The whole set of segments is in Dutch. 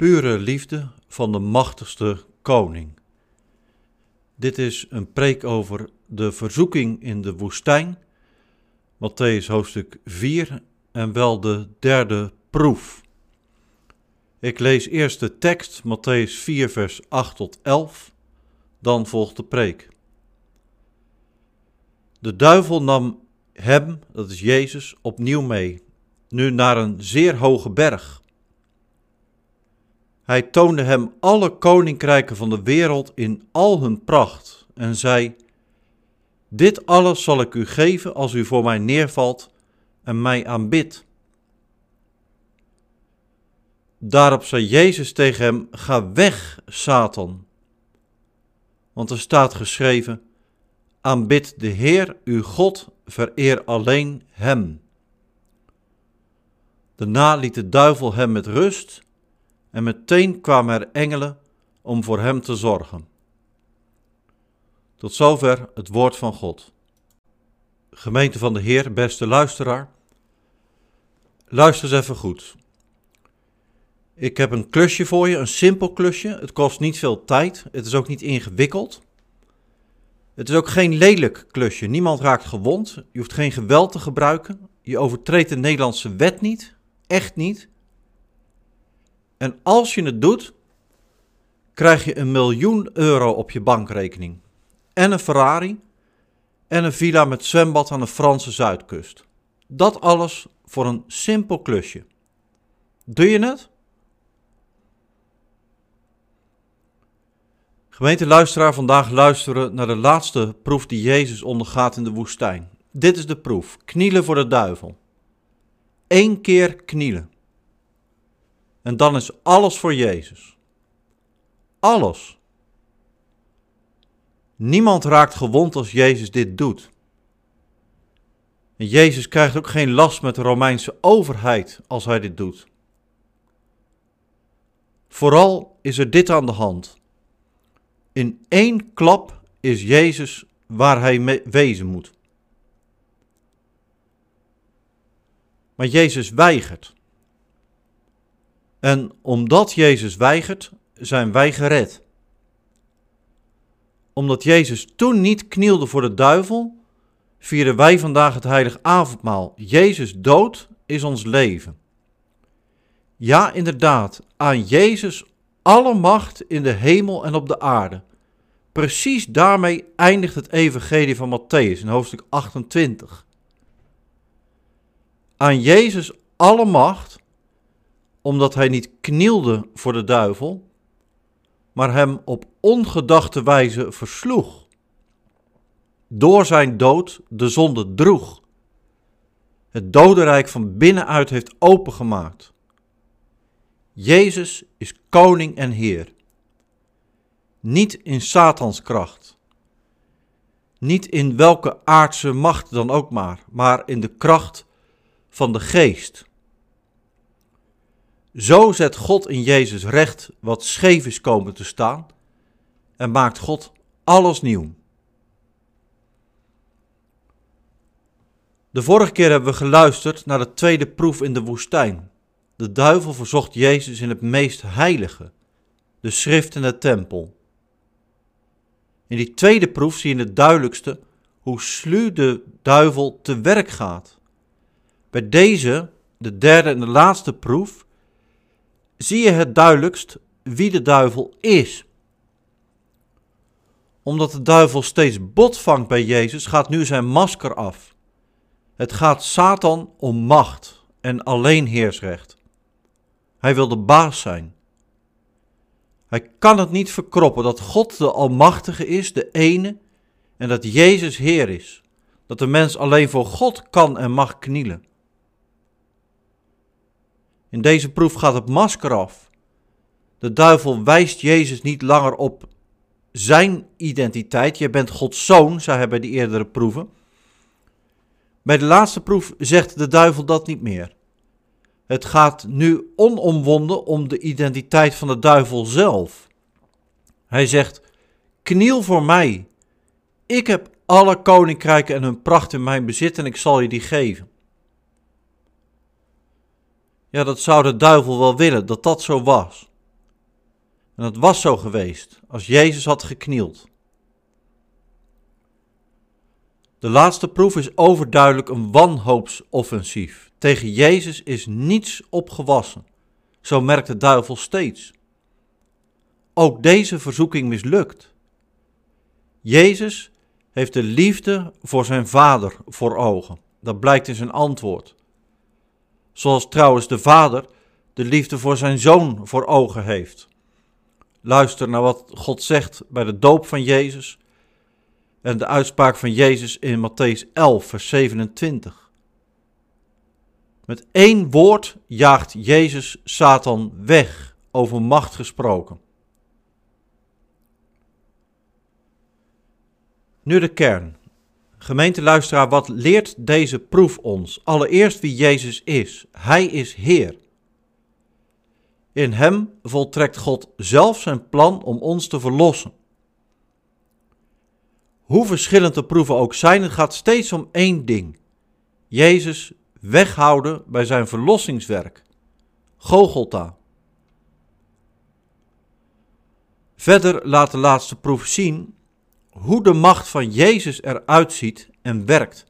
pure liefde van de machtigste koning. Dit is een preek over de verzoeking in de woestijn, Matthäus hoofdstuk 4 en wel de derde proef. Ik lees eerst de tekst, Matthäus 4, vers 8 tot 11, dan volgt de preek. De duivel nam hem, dat is Jezus, opnieuw mee, nu naar een zeer hoge berg hij toonde hem alle koninkrijken van de wereld in al hun pracht en zei: Dit alles zal ik u geven als u voor mij neervalt en mij aanbidt. Daarop zei Jezus tegen hem: Ga weg, Satan. Want er staat geschreven: Aanbid de Heer, uw God, vereer alleen Hem. Daarna liet de duivel hem met rust en meteen kwamen er engelen om voor hem te zorgen. Tot zover het woord van God. Gemeente van de Heer, beste luisteraar, luister eens even goed. Ik heb een klusje voor je, een simpel klusje. Het kost niet veel tijd, het is ook niet ingewikkeld. Het is ook geen lelijk klusje. Niemand raakt gewond. Je hoeft geen geweld te gebruiken. Je overtreedt de Nederlandse wet niet. Echt niet. En als je het doet, krijg je een miljoen euro op je bankrekening. En een Ferrari en een villa met zwembad aan de Franse zuidkust. Dat alles voor een simpel klusje. Doe je het? Gemeente luisteraar, vandaag luisteren naar de laatste proef die Jezus ondergaat in de woestijn. Dit is de proef: knielen voor de duivel. Eén keer knielen. En dan is alles voor Jezus. Alles. Niemand raakt gewond als Jezus dit doet. En Jezus krijgt ook geen last met de Romeinse overheid als hij dit doet. Vooral is er dit aan de hand. In één klap is Jezus waar hij wezen moet. Maar Jezus weigert. En omdat Jezus weigert, zijn wij gered. Omdat Jezus toen niet knielde voor de duivel, vieren wij vandaag het heilig avondmaal. Jezus dood is ons leven. Ja, inderdaad, aan Jezus alle macht in de hemel en op de aarde. Precies daarmee eindigt het evangelie van Matthäus in hoofdstuk 28. Aan Jezus alle macht omdat hij niet knielde voor de duivel, maar hem op ongedachte wijze versloeg. Door zijn dood de zonde droeg. Het dodenrijk van binnenuit heeft opengemaakt. Jezus is koning en heer. Niet in Satans kracht. Niet in welke aardse macht dan ook maar, maar in de kracht van de geest. Zo zet God in Jezus recht wat scheef is komen te staan en maakt God alles nieuw. De vorige keer hebben we geluisterd naar de tweede proef in de woestijn. De duivel verzocht Jezus in het meest heilige, de schrift en de tempel. In die tweede proef zie je het duidelijkste hoe sluw de duivel te werk gaat. Bij deze, de derde en de laatste proef, zie je het duidelijkst wie de duivel is. Omdat de duivel steeds bot vangt bij Jezus, gaat nu zijn masker af. Het gaat Satan om macht en alleen heersrecht. Hij wil de baas zijn. Hij kan het niet verkroppen dat God de Almachtige is, de ene, en dat Jezus Heer is. Dat de mens alleen voor God kan en mag knielen. In deze proef gaat het masker af. De duivel wijst Jezus niet langer op zijn identiteit. Je bent Gods zoon, zei hij bij de eerdere proeven. Bij de laatste proef zegt de duivel dat niet meer. Het gaat nu onomwonden om de identiteit van de duivel zelf. Hij zegt: Kniel voor mij. Ik heb alle koninkrijken en hun pracht in mijn bezit en ik zal je die geven. Ja, dat zou de duivel wel willen, dat dat zo was. En dat was zo geweest als Jezus had geknield. De laatste proef is overduidelijk een wanhoopsoffensief. Tegen Jezus is niets opgewassen. Zo merkt de duivel steeds. Ook deze verzoeking mislukt. Jezus heeft de liefde voor zijn vader voor ogen. Dat blijkt in zijn antwoord. Zoals trouwens de vader de liefde voor zijn zoon voor ogen heeft. Luister naar wat God zegt bij de doop van Jezus en de uitspraak van Jezus in Matthäus 11, vers 27. Met één woord jaagt Jezus Satan weg, over macht gesproken. Nu de kern. Gemeenteluisteraar, wat leert deze proef ons? Allereerst wie Jezus is. Hij is Heer. In Hem voltrekt God zelf zijn plan om ons te verlossen. Hoe verschillend de proeven ook zijn, het gaat steeds om één ding. Jezus weghouden bij zijn verlossingswerk. Gogolta. Verder laat de laatste proef zien hoe de macht van Jezus eruit ziet en werkt.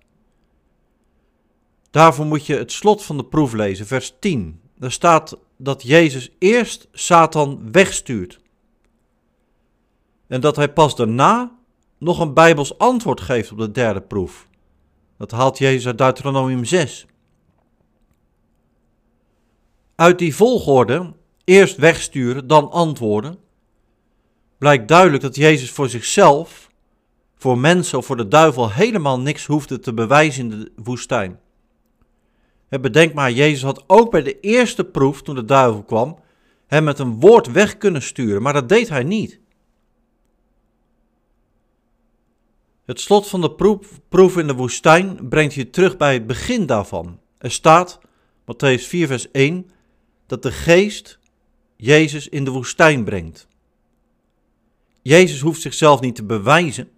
Daarvoor moet je het slot van de proef lezen, vers 10. Daar staat dat Jezus eerst Satan wegstuurt. En dat hij pas daarna nog een Bijbels antwoord geeft op de derde proef. Dat haalt Jezus uit Deuteronomium 6. Uit die volgorde, eerst wegsturen, dan antwoorden, blijkt duidelijk dat Jezus voor zichzelf voor mensen of voor de duivel helemaal niks hoefde te bewijzen in de woestijn. Bedenk maar, Jezus had ook bij de eerste proef, toen de duivel kwam, hem met een woord weg kunnen sturen, maar dat deed hij niet. Het slot van de proef, proef in de woestijn brengt je terug bij het begin daarvan. Er staat, Matthäus 4, vers 1, dat de geest Jezus in de woestijn brengt. Jezus hoeft zichzelf niet te bewijzen.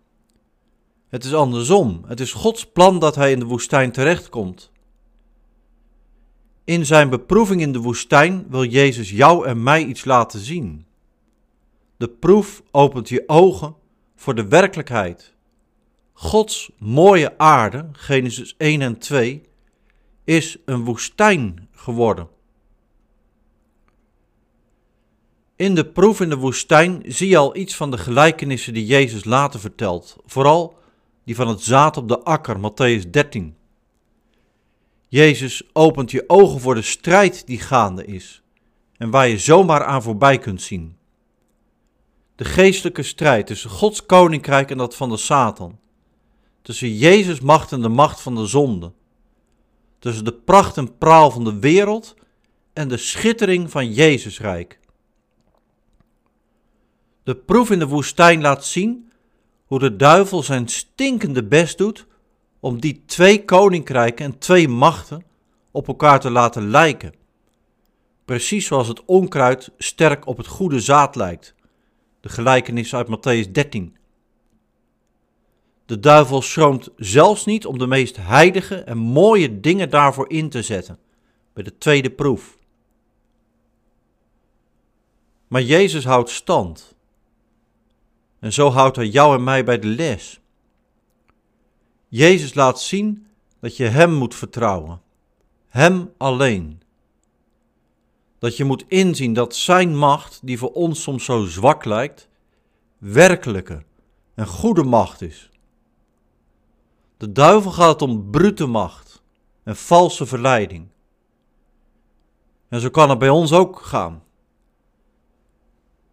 Het is andersom. Het is Gods plan dat hij in de woestijn terechtkomt. In zijn beproeving in de woestijn wil Jezus jou en mij iets laten zien. De proef opent je ogen voor de werkelijkheid. Gods mooie aarde, Genesis 1 en 2, is een woestijn geworden. In de proef in de woestijn zie je al iets van de gelijkenissen die Jezus later vertelt, vooral die van het zaad op de akker, Matthäus 13. Jezus opent je ogen voor de strijd die gaande is en waar je zomaar aan voorbij kunt zien. De geestelijke strijd tussen Gods koninkrijk en dat van de Satan. Tussen Jezus' macht en de macht van de zonde. Tussen de pracht en praal van de wereld en de schittering van Jezus' rijk. De proef in de woestijn laat zien hoe de duivel zijn stinkende best doet om die twee koninkrijken en twee machten op elkaar te laten lijken. Precies zoals het onkruid sterk op het goede zaad lijkt. De gelijkenis uit Matthäus 13. De duivel schroomt zelfs niet om de meest heilige en mooie dingen daarvoor in te zetten, bij de tweede proef. Maar Jezus houdt stand. En zo houdt hij jou en mij bij de les. Jezus laat zien dat je Hem moet vertrouwen. Hem alleen. Dat je moet inzien dat Zijn macht, die voor ons soms zo zwak lijkt, werkelijke en goede macht is. De duivel gaat om brute macht en valse verleiding. En zo kan het bij ons ook gaan.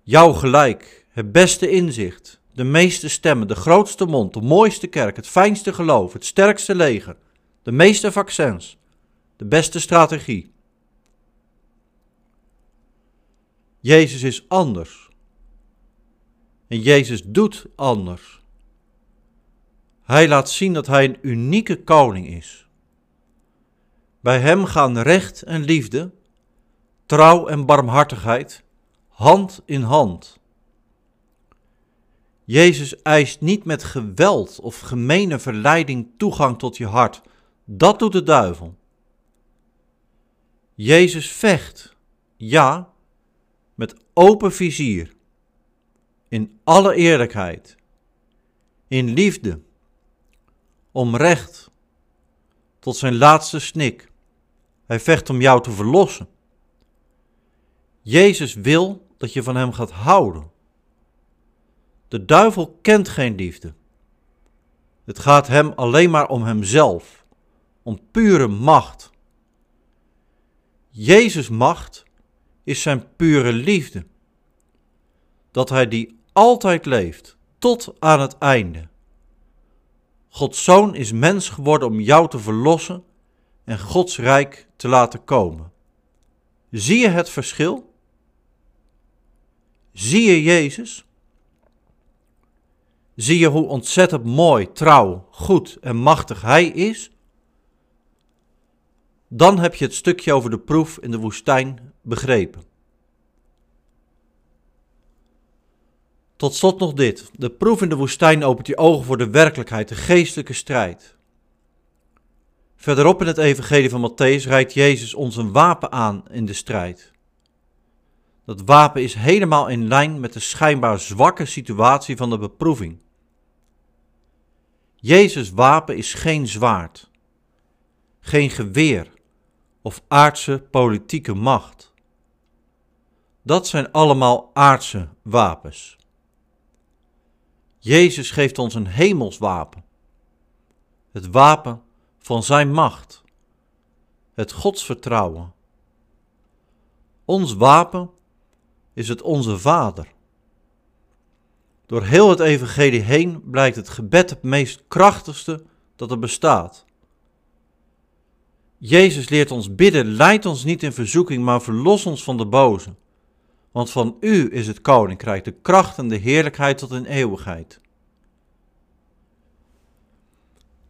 Jouw gelijk, het beste inzicht, de meeste stemmen, de grootste mond, de mooiste kerk, het fijnste geloof, het sterkste leger, de meeste vaccins, de beste strategie. Jezus is anders. En Jezus doet anders. Hij laat zien dat hij een unieke koning is. Bij hem gaan recht en liefde, trouw en barmhartigheid hand in hand. Jezus eist niet met geweld of gemene verleiding toegang tot je hart. Dat doet de duivel. Jezus vecht, ja, met open vizier in alle eerlijkheid, in liefde, om recht, tot zijn laatste snik. Hij vecht om jou te verlossen. Jezus wil dat je van hem gaat houden. De duivel kent geen liefde. Het gaat hem alleen maar om hemzelf, om pure macht. Jezus' macht is zijn pure liefde. Dat hij die altijd leeft, tot aan het einde. Gods zoon is mens geworden om jou te verlossen en Gods rijk te laten komen. Zie je het verschil? Zie je Jezus? Zie je hoe ontzettend mooi, trouw, goed en machtig Hij is? Dan heb je het stukje over de proef in de woestijn begrepen. Tot slot nog dit. De proef in de woestijn opent je ogen voor de werkelijkheid, de geestelijke strijd. Verderop in het evangelie van Matthäus rijdt Jezus ons een wapen aan in de strijd. Dat wapen is helemaal in lijn met de schijnbaar zwakke situatie van de beproeving. Jezus' wapen is geen zwaard, geen geweer of aardse politieke macht. Dat zijn allemaal aardse wapens. Jezus geeft ons een hemels wapen. Het wapen van zijn macht. Het godsvertrouwen. Ons wapen is het onze Vader. Door heel het evangelie heen blijkt het gebed het meest krachtigste dat er bestaat. Jezus leert ons bidden, leid ons niet in verzoeking, maar verlos ons van de boze. Want van u is het koninkrijk, de kracht en de heerlijkheid tot in eeuwigheid.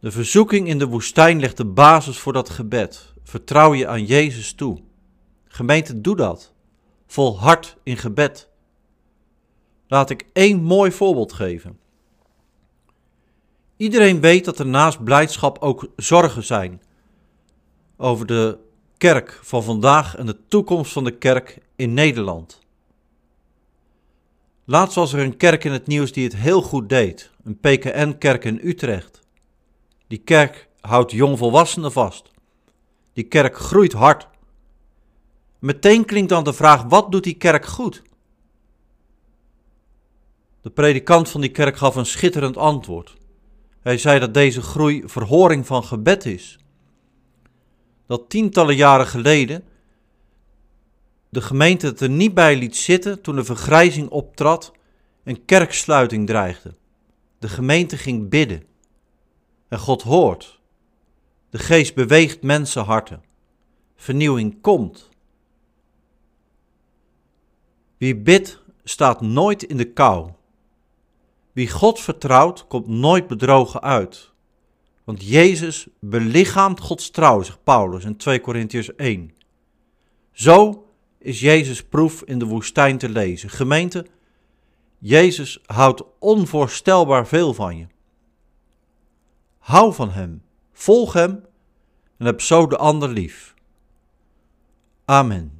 De verzoeking in de woestijn legt de basis voor dat gebed. Vertrouw je aan Jezus toe. Gemeente, doe dat. Volhard in gebed. Laat ik één mooi voorbeeld geven. Iedereen weet dat er naast blijdschap ook zorgen zijn over de kerk van vandaag en de toekomst van de kerk in Nederland. Laatst was er een kerk in het nieuws die het heel goed deed, een PKN-kerk in Utrecht. Die kerk houdt jongvolwassenen vast. Die kerk groeit hard. Meteen klinkt dan de vraag: wat doet die kerk goed? De predikant van die kerk gaf een schitterend antwoord. Hij zei dat deze groei verhoring van gebed is. Dat tientallen jaren geleden de gemeente het er niet bij liet zitten toen de vergrijzing optrad en kerksluiting dreigde. De gemeente ging bidden. En God hoort. De geest beweegt mensenharten. Vernieuwing komt. Wie bidt, staat nooit in de kou. Wie God vertrouwt, komt nooit bedrogen uit. Want Jezus belichaamt Gods trouw, zegt Paulus in 2 Korintiërs 1. Zo is Jezus proef in de woestijn te lezen. Gemeente, Jezus houdt onvoorstelbaar veel van je. Hou van Hem, volg Hem en heb zo de ander lief. Amen.